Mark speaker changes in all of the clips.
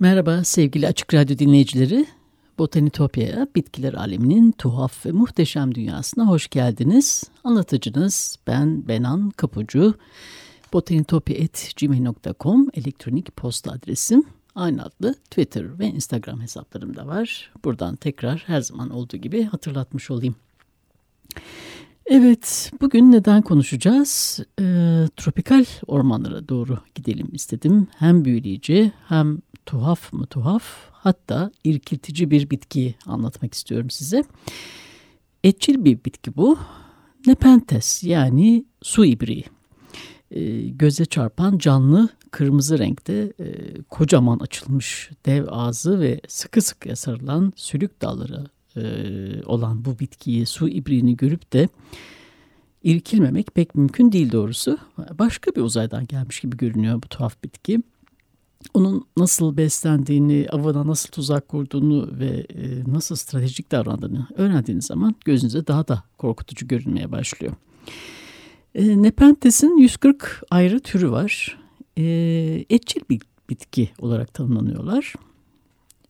Speaker 1: Merhaba sevgili Açık Radyo dinleyicileri. Botanitopya'ya, bitkiler aleminin tuhaf ve muhteşem dünyasına hoş geldiniz. Anlatıcınız ben Benan Kapucu. botanitopya.gmail.com elektronik posta adresim. Aynı adlı Twitter ve Instagram hesaplarım da var. Buradan tekrar her zaman olduğu gibi hatırlatmış olayım. Evet, bugün neden konuşacağız? E, tropikal ormanlara doğru gidelim istedim. Hem büyüleyici hem tuhaf mı tuhaf hatta irkiltici bir bitkiyi anlatmak istiyorum size. Etçil bir bitki bu. Nepenthes yani su ibriği. E, göze çarpan canlı kırmızı renkte e, kocaman açılmış dev ağzı ve sıkı sıkıya sarılan sülük dalları e, olan bu bitkiyi su ibriğini görüp de irkilmemek pek mümkün değil doğrusu. Başka bir uzaydan gelmiş gibi görünüyor bu tuhaf bitki onun nasıl beslendiğini, avına nasıl tuzak kurduğunu ve e, nasıl stratejik davrandığını öğrendiğiniz zaman gözünüze daha da korkutucu görünmeye başlıyor. E, Nepentes'in 140 ayrı türü var. E, etçil bitki olarak tanımlanıyorlar.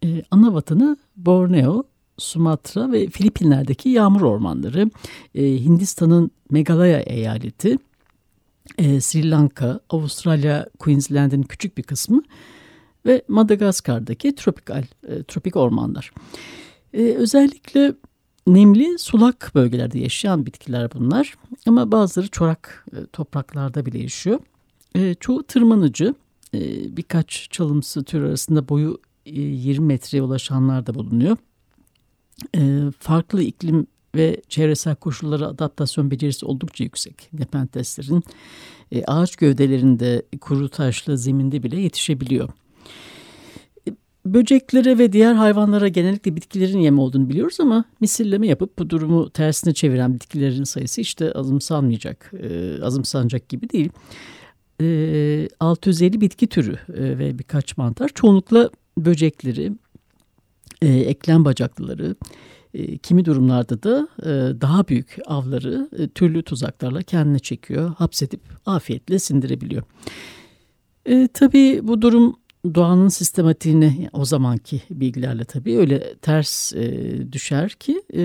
Speaker 1: E, ana vatanı Borneo, Sumatra ve Filipinler'deki yağmur ormanları, e, Hindistan'ın Meghalaya eyaleti, e, Sri Lanka, Avustralya, Queensland'in küçük bir kısmı ve Madagaskar'daki tropikal e, tropik ormanlar. E, özellikle nemli sulak bölgelerde yaşayan bitkiler bunlar ama bazıları çorak e, topraklarda bile yaşıyor. E, çoğu tırmanıcı, e, birkaç çalımsı tür arasında boyu e, 20 metreye ulaşanlar da bulunuyor. E, farklı iklim ve çevresel koşullara adaptasyon becerisi oldukça yüksek nepenteslerin. E, ağaç gövdelerinde kuru taşlı zeminde bile yetişebiliyor. E, böceklere ve diğer hayvanlara genellikle bitkilerin yem olduğunu biliyoruz ama misilleme yapıp bu durumu tersine çeviren bitkilerin sayısı işte azımsanmayacak, e, azımsanacak gibi değil. E, 650 bitki türü e, ve birkaç mantar çoğunlukla böcekleri, e, eklem bacaklıları, e, kimi durumlarda da e, daha büyük avları e, türlü tuzaklarla kendine çekiyor, hapsedip afiyetle sindirebiliyor. E, tabii bu durum doğanın sistematiğine o zamanki bilgilerle tabii öyle ters e, düşer ki e,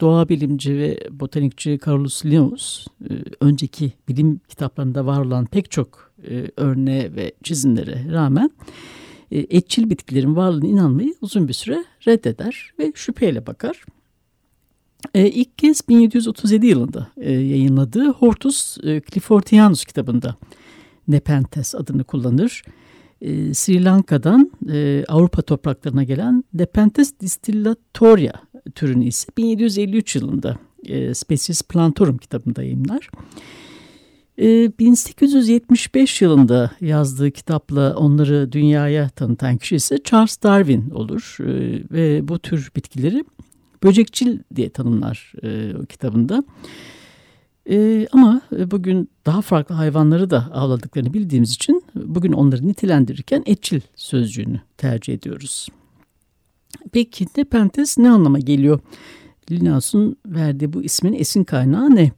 Speaker 1: doğa bilimci ve botanikçi Carlos Linnaeus e, önceki bilim kitaplarında var olan pek çok e, örneğe ve çizimlere rağmen etçil bitkilerin varlığına inanmayı uzun bir süre reddeder ve şüpheyle bakar. E, ilk kez 1737 yılında e, yayınladığı Hortus e, Cliffortianus kitabında Nepenthes adını kullanır. E, Sri Lanka'dan e, Avrupa topraklarına gelen Nepenthes distillatoria türünü ise 1753 yılında e, Species Plantorum kitabında yayınlar. 1875 ee, yılında yazdığı kitapla onları dünyaya tanıtan kişi ise Charles Darwin olur ee, ve bu tür bitkileri böcekçil diye tanımlar e, o kitabında. Ee, ama bugün daha farklı hayvanları da avladıklarını bildiğimiz için bugün onları nitelendirirken etçil sözcüğünü tercih ediyoruz. Peki Nepenthes ne anlama geliyor? Linnaeus'un verdiği bu ismin esin kaynağı ne?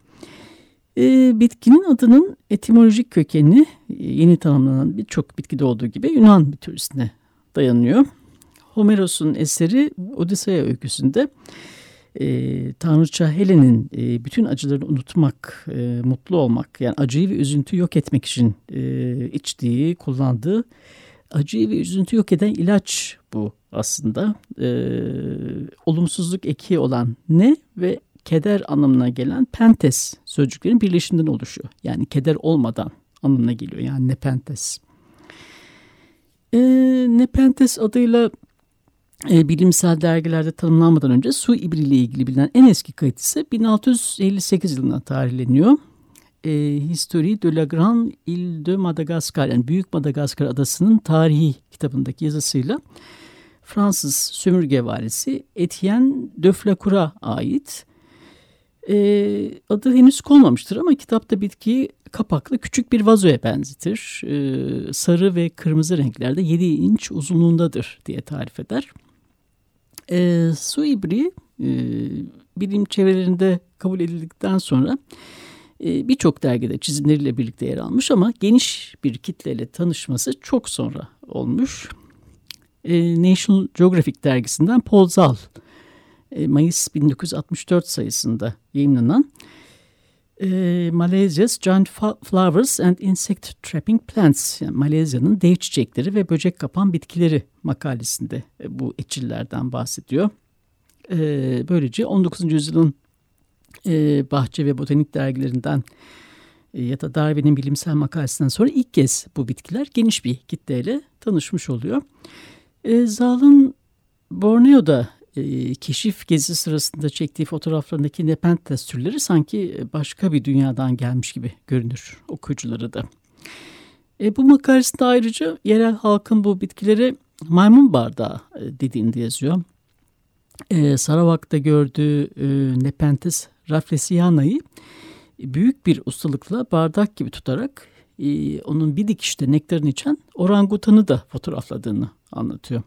Speaker 1: E, bitkinin adının etimolojik kökeni e, yeni tanımlanan birçok bitkide olduğu gibi Yunan mitolojisine dayanıyor. Homeros'un eseri Odisea öyküsünde e, Tanrıça Helen'in e, bütün acılarını unutmak, e, mutlu olmak yani acıyı ve üzüntü yok etmek için e, içtiği, kullandığı acıyı ve üzüntü yok eden ilaç bu aslında. E, olumsuzluk eki olan ne ve keder anlamına gelen pentes sözcüklerin birleşiminden oluşuyor. Yani keder olmadan anlamına geliyor. Yani nepentes. E, nepentes adıyla e, bilimsel dergilerde tanımlanmadan önce su ibriyle ilgili bilinen en eski kayıt ise 1658 yılına tarihleniyor. E, History de la Grande Ile de Madagascar yani Büyük Madagaskar adasının tarihi kitabındaki yazısıyla Fransız sömürge valisi Etienne de Flacour'a ait. E, adı henüz konmamıştır ama kitapta bitkiyi kapaklı küçük bir vazoya benzetir. E, sarı ve kırmızı renklerde 7 inç uzunluğundadır diye tarif eder. E, su ibri e, bilim çevrelerinde kabul edildikten sonra e, birçok dergide çizimleriyle birlikte yer almış ama geniş bir kitleyle tanışması çok sonra olmuş. E, National Geographic dergisinden Paul Zal, Mayıs 1964 sayısında yayınlanan e, Malaysia's Giant Flowers and Insect Trapping Plants, yani Malezya'nın dev çiçekleri ve böcek kapan bitkileri makalesinde e, bu etçillerden bahsediyor. E, böylece 19. yüzyılın e, bahçe ve botanik dergilerinden e, ya da Darwin'in bilimsel makalesinden sonra ilk kez bu bitkiler geniş bir kitleyle tanışmış oluyor. E, Zal'ın Borneo'da e, keşif gezisi sırasında çektiği fotoğraflarındaki Nepenthes türleri sanki başka bir dünyadan gelmiş gibi görünür okuyucuları da. E, bu makalesinde ayrıca yerel halkın bu bitkilere maymun bardağı e, dediğini yazıyor. E, Saravak'ta gördüğü e, Nepenthes raflesiana'yı büyük bir ustalıkla bardak gibi tutarak e, onun bir dikişte nektarını içen orangutanı da fotoğrafladığını anlatıyor.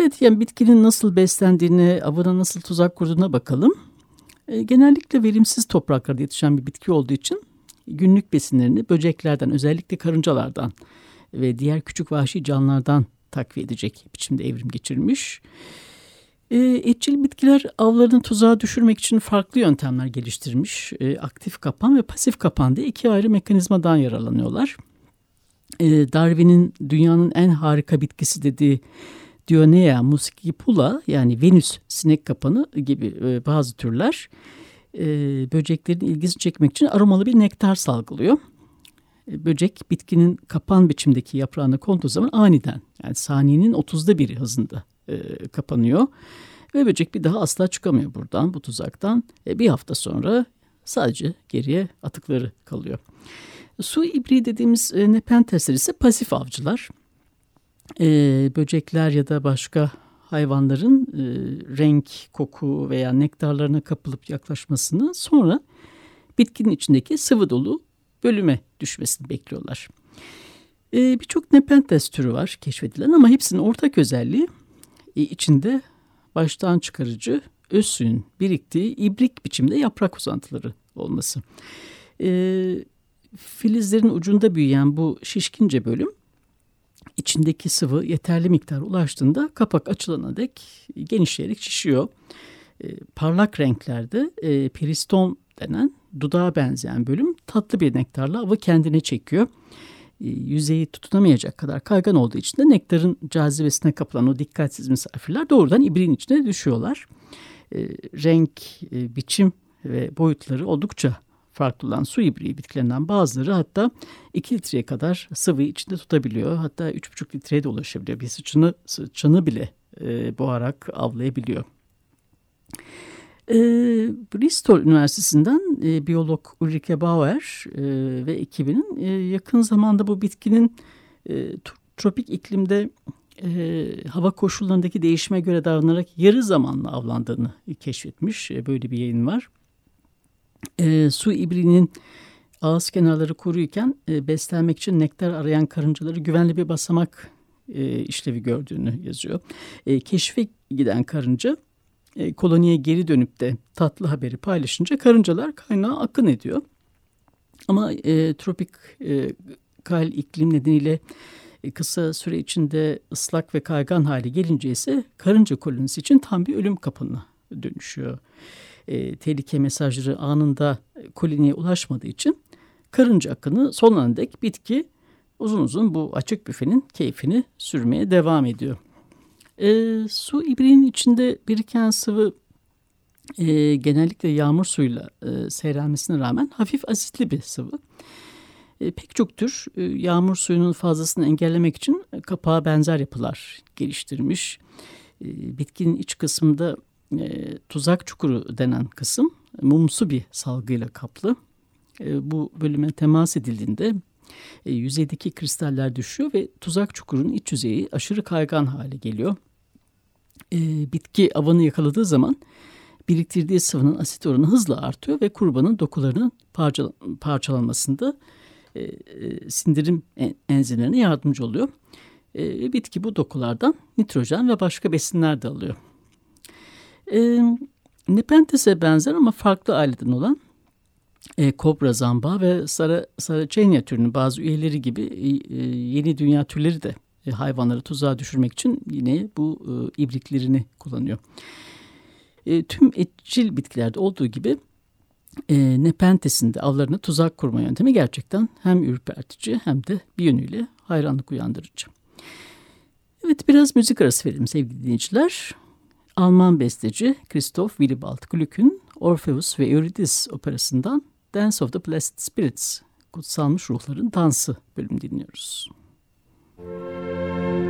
Speaker 1: Evet yani bitkinin nasıl beslendiğine, avına nasıl tuzak kurduğuna bakalım. E, genellikle verimsiz topraklarda yetişen bir bitki olduğu için günlük besinlerini böceklerden özellikle karıncalardan ve diğer küçük vahşi canlılardan takviye edecek biçimde evrim geçirmiş. E, etçil bitkiler avlarını tuzağa düşürmek için farklı yöntemler geliştirmiş. E, aktif kapan ve pasif kapan diye iki ayrı mekanizmadan yararlanıyorlar. E, Darwin'in dünyanın en harika bitkisi dediği Dionea muscipula yani Venüs sinek kapanı gibi e, bazı türler e, böceklerin ilgisini çekmek için aromalı bir nektar salgılıyor. E, böcek bitkinin kapan biçimdeki yaprağına konduğu zaman aniden yani saniyenin 30'da biri hızında kapanıyor. Ve böcek bir daha asla çıkamıyor buradan bu tuzaktan. Bir hafta sonra sadece geriye atıkları kalıyor. Su ibri dediğimiz e, nepentesler ise pasif avcılar e, böcekler ya da başka hayvanların e, renk, koku veya nektarlarına kapılıp yaklaşmasını sonra bitkinin içindeki sıvı dolu bölüme düşmesini bekliyorlar. E, Birçok Nepenthes türü var keşfedilen ama hepsinin ortak özelliği e, içinde baştan çıkarıcı öz biriktiği ibrik biçimde yaprak uzantıları olması. E, filizlerin ucunda büyüyen bu şişkince bölüm içindeki sıvı yeterli miktar ulaştığında kapak açılana dek genişleyerek şişiyor. E, parlak renklerde e, peristom denen dudağa benzeyen bölüm tatlı bir nektarla avı kendine çekiyor. E, yüzeyi tutunamayacak kadar kaygan olduğu için de nektarın cazibesine kapılan o dikkatsiz misafirler doğrudan ibriğin içine düşüyorlar. E, renk, e, biçim ve boyutları oldukça farklı olan su ibriği bitkilerinden bazıları hatta 2 litreye kadar sıvıyı içinde tutabiliyor. Hatta 3,5 litreye de ulaşabiliyor. Bir sıçını, sıçını bile e, boğarak avlayabiliyor. E, Bristol Üniversitesi'nden e, biyolog Ulrike Bauer e, ve ekibinin e, yakın zamanda bu bitkinin e, tropik iklimde e, hava koşullarındaki değişime göre davranarak yarı zamanlı avlandığını keşfetmiş. E, böyle bir yayın var e, su ibriğinin ağız kenarları kuruyken e, beslenmek için nektar arayan karıncaları güvenli bir basamak e, işlevi gördüğünü yazıyor. E, keşfe giden karınca e, koloniye geri dönüp de tatlı haberi paylaşınca karıncalar kaynağa akın ediyor. Ama e, tropik e, kal iklim nedeniyle e, kısa süre içinde ıslak ve kaygan hale gelince ise karınca kolonisi için tam bir ölüm kapına dönüşüyor e, tehlike mesajları anında koloniye ulaşmadığı için karınca akını sonuna dek bitki uzun uzun bu açık büfenin keyfini sürmeye devam ediyor. E, su ibriğinin içinde biriken sıvı e, genellikle yağmur suyuyla e, seyrelmesine rağmen hafif asitli bir sıvı. E, pek çok tür e, yağmur suyunun fazlasını engellemek için kapağa benzer yapılar geliştirmiş. E, bitkinin iç kısmında e, tuzak çukuru denen kısım mumsu bir salgıyla kaplı. E, bu bölüme temas edildiğinde e, yüzeydeki kristaller düşüyor ve tuzak çukurun iç yüzeyi aşırı kaygan hale geliyor. E, bitki avanı yakaladığı zaman biriktirdiği sıvının asit oranı hızla artıyor ve kurbanın dokularının parçal parçalanmasında e, e, sindirim enzimlerine yardımcı oluyor. Bitki bu dokulardan nitrojen ve başka besinler de alıyor. E, Nepentes'e benzer ama farklı aileden olan e, kobra zamba ve sara, saracenia türünün bazı üyeleri gibi e, e, yeni dünya türleri de e, hayvanları tuzağa düşürmek için yine bu e, ibriklerini kullanıyor. E, tüm etçil bitkilerde olduğu gibi e, Nepentes'in avlarına tuzak kurma yöntemi gerçekten hem ürpertici hem de bir yönüyle hayranlık uyandırıcı. Evet biraz müzik arası verelim sevgili dinleyiciler. Alman besteci Christoph Willibald Gluck'ün Orpheus ve Eurydice operasından Dance of the Blessed Spirits, Kutsalmış Ruhların Dansı bölüm dinliyoruz. Müzik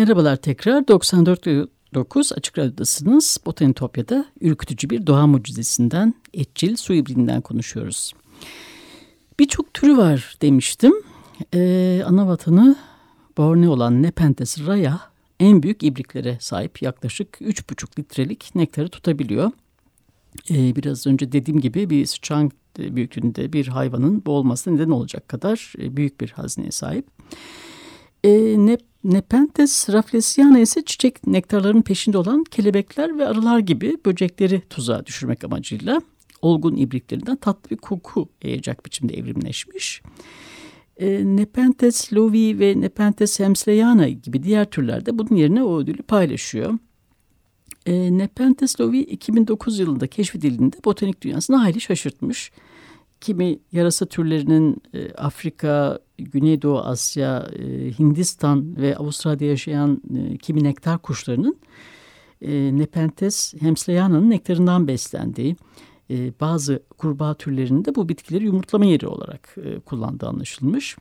Speaker 1: Merhabalar tekrar 94.9 Açık Radyo'dasınız. Botanitopya'da ürkütücü bir doğa mucizesinden, etçil su ibriğinden konuşuyoruz. Birçok türü var demiştim. Ee, ana vatanı Borneo olan Nepenthes raya en büyük ibriklere sahip yaklaşık 3,5 litrelik nektarı tutabiliyor. Ee, biraz önce dediğim gibi bir sıçan büyüklüğünde bir hayvanın boğulmasına neden olacak kadar e, büyük bir hazineye sahip. E, Nep Nepenthes rafflesiana ise çiçek nektarlarının peşinde olan kelebekler ve arılar gibi böcekleri tuzağa düşürmek amacıyla olgun ibriklerinden tatlı bir koku yayacak biçimde evrimleşmiş. E, Nepenthes lovi ve Nepenthes hemsleyana gibi diğer türlerde bunun yerine o ödülü paylaşıyor. E, Nepenthes lovi 2009 yılında keşfedildiğinde botanik dünyasını hayli şaşırtmış. Kimi yarasa türlerinin e, Afrika, Güneydoğu Asya, e, Hindistan ve Avustralya'da yaşayan e, kimi nektar kuşlarının e, Nepenthes hemsleyana'nın nektarından beslendiği, e, bazı kurbağa türlerinin de bu bitkileri yumurtlama yeri olarak e, kullandığı anlaşılmış.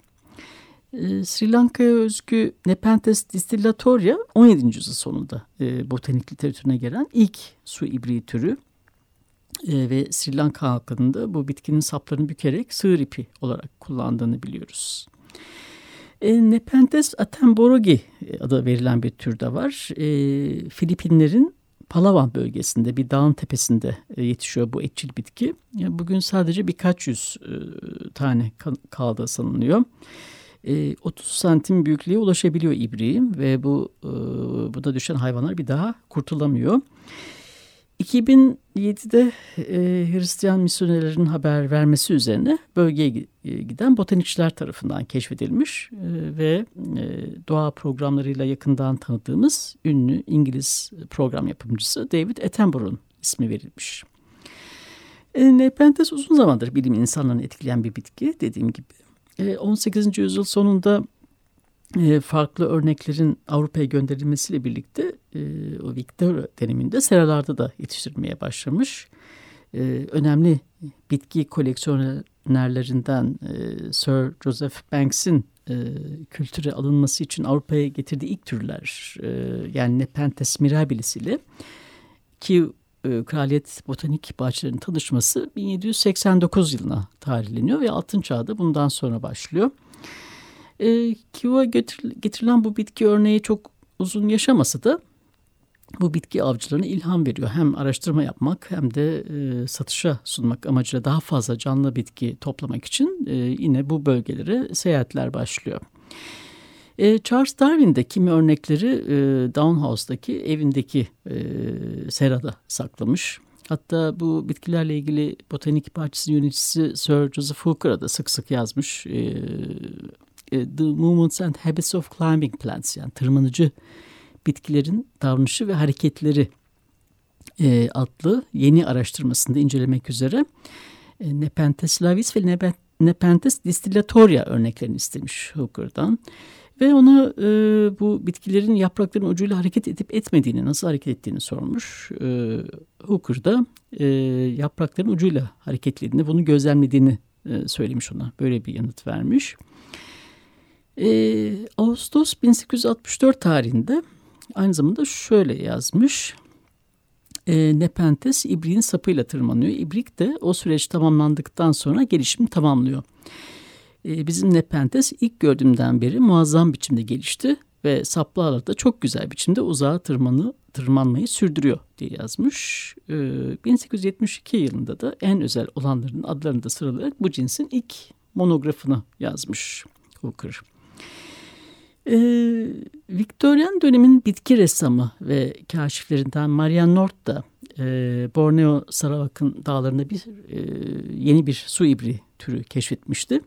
Speaker 1: E, Sri Lanka'ya özgü Nepenthes distillatoria 17. yüzyıl sonunda e, botanik literatürüne gelen ilk su ibriği türü e, ve Sri Lanka halkının da bu bitkinin saplarını bükerek sığır ipi olarak kullandığını biliyoruz. E, Nepenthes atemborogi adı verilen bir tür de var. E, Filipinlerin Palawan bölgesinde bir dağın tepesinde e, yetişiyor bu etçil bitki. Bugün sadece birkaç yüz e, tane kaldı sanılıyor. 30 e, santim büyüklüğe ulaşabiliyor ibriği ve bu bu da düşen hayvanlar bir daha kurtulamıyor. 2007'de e, Hristiyan misyonerlerin haber vermesi üzerine bölgeye e, giden botanikçiler tarafından keşfedilmiş e, ve e, doğa programlarıyla yakından tanıdığımız ünlü İngiliz program yapımcısı David Attenborough'un ismi verilmiş. E, Nepenthes uzun zamandır bilim insanlarını etkileyen bir bitki dediğim gibi. E, 18. yüzyıl sonunda farklı örneklerin Avrupa'ya gönderilmesiyle birlikte e, o Victoria döneminde seralarda da yetiştirilmeye başlamış. E, önemli bitki koleksiyonerlerinden e, Sir Joseph Banks'in e, kültüre alınması için Avrupa'ya getirdiği ilk türler yani Nepenthes mirabilis ile ki Kraliyet Botanik Bahçelerinin tanışması 1789 yılına tarihleniyor ve Altın Çağ'da bundan sonra başlıyor. E, Kiva getirilen bu bitki örneği çok uzun yaşamasa da bu bitki avcılarına ilham veriyor. Hem araştırma yapmak hem de e, satışa sunmak amacıyla daha fazla canlı bitki toplamak için e, yine bu bölgelere seyahatler başlıyor. E, Charles Darwin de kimi örnekleri e, Downhouse'daki evindeki e, serada saklamış. Hatta bu bitkilerle ilgili botanik bahçesi yöneticisi Sir Joseph Hooker'a da sık sık yazmış. E, The Movements and Habits of Climbing Plants yani tırmanıcı bitkilerin davranışı ve hareketleri e, adlı yeni araştırmasında incelemek üzere e, Nepenthes lavis ve Nepenthes distillatoria örneklerini istemiş Hooker'dan. Ve ona e, bu bitkilerin yaprakların ucuyla hareket edip etmediğini, nasıl hareket ettiğini sormuş. E, Hooker da e, yaprakların ucuyla hareketlediğini, bunu gözlemlediğini e, söylemiş ona. Böyle bir yanıt vermiş. E, Ağustos 1864 tarihinde aynı zamanda şöyle yazmış. E, Nepenthes ibriğin sapıyla tırmanıyor. İbrik de o süreç tamamlandıktan sonra gelişimi tamamlıyor. E, bizim Nepenthes ilk gördüğümden beri muazzam biçimde gelişti ve saplı da çok güzel biçimde uzağa tırmanı, tırmanmayı sürdürüyor diye yazmış. E, 1872 yılında da en özel olanların adlarını da sıralayarak bu cinsin ilk monografını yazmış Hooker. Ee, Victorian dönemin bitki ressamı ve kaşiflerinden Marian Nort da e, Borneo Sarawak'ın dağlarında bir e, yeni bir su ibri türü keşfetmişti.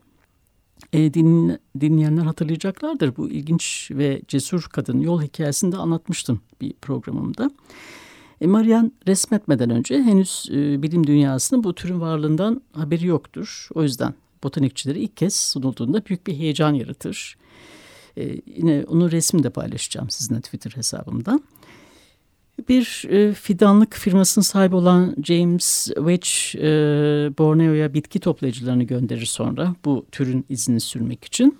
Speaker 1: E, din, dinleyenler hatırlayacaklardır. Bu ilginç ve cesur kadın yol hikayesini de anlatmıştım bir programımda. E, Marian resmetmeden önce henüz e, bilim dünyasının bu türün varlığından haberi yoktur. O yüzden botanikçilere ilk kez sunulduğunda büyük bir heyecan yaratır. E, yine onun resmini de paylaşacağım sizinle Twitter hesabımdan. Bir e, fidanlık firmasının sahibi olan James Wedge e, Borneo'ya bitki toplayıcılarını gönderir sonra bu türün izini sürmek için.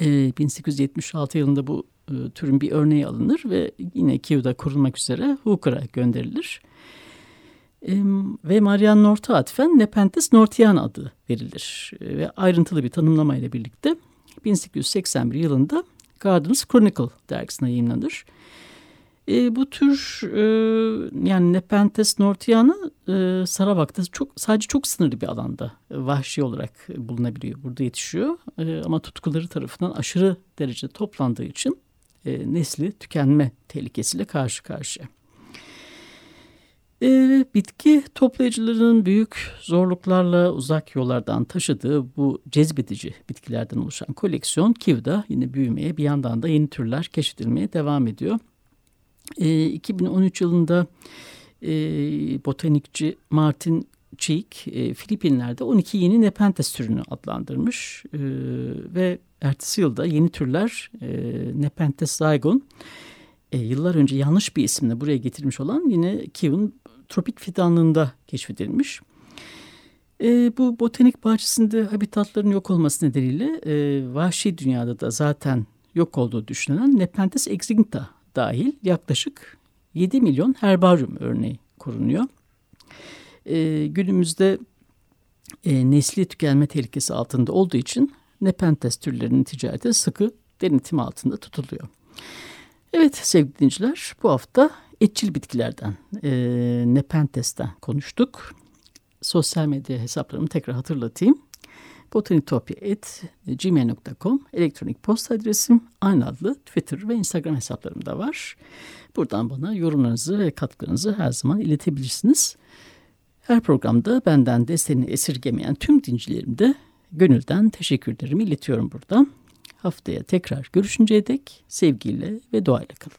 Speaker 1: E, 1876 yılında bu e, türün bir örneği alınır ve yine Kiev'de korunmak üzere Hooker'a gönderilir. E, ve Marian North'a atfen Nepenthes nortiana adı verilir. E, ve ayrıntılı bir tanımlamayla birlikte 1881 yılında Gardens Chronicle dergisine yayınlanır. E, bu tür e, yani Nepenthes nortiana e, Saravak'ta çok sadece çok sınırlı bir alanda e, vahşi olarak bulunabiliyor. Burada yetişiyor e, ama tutkuları tarafından aşırı derece toplandığı için e, nesli tükenme tehlikesiyle karşı karşıya. E, bitki toplayıcıların büyük zorluklarla uzak yollardan taşıdığı bu cezbedici bitkilerden oluşan koleksiyon Kiv'da yine büyümeye bir yandan da yeni türler keşfedilmeye devam ediyor. E, 2013 yılında e, botanikçi Martin Cheek e, Filipinler'de 12 yeni Nepenthes türünü adlandırmış e, ve ertesi yılda yeni türler e, Nepenthes zygon e, yıllar önce yanlış bir isimle buraya getirmiş olan yine Kiv'in tropik fidanlığında keşfedilmiş. E, bu botanik bahçesinde habitatların yok olması nedeniyle e, vahşi dünyada da zaten yok olduğu düşünülen Nepenthes extincta dahil yaklaşık 7 milyon herbaryum örneği korunuyor. E, günümüzde e, nesli tükenme tehlikesi altında olduğu için Nepenthes türlerinin ticareti sıkı denetim altında tutuluyor. Evet sevgili dinleyiciler bu hafta etçil bitkilerden, e, Nepentes'ten konuştuk. Sosyal medya hesaplarımı tekrar hatırlatayım. botanitopya.gmail.com elektronik posta adresim aynı adlı Twitter ve Instagram hesaplarım da var. Buradan bana yorumlarınızı ve katkılarınızı her zaman iletebilirsiniz. Her programda benden desteğini esirgemeyen tüm dincilerim de gönülden teşekkürlerimi iletiyorum buradan. Haftaya tekrar görüşünceye dek sevgiyle ve duayla kalın.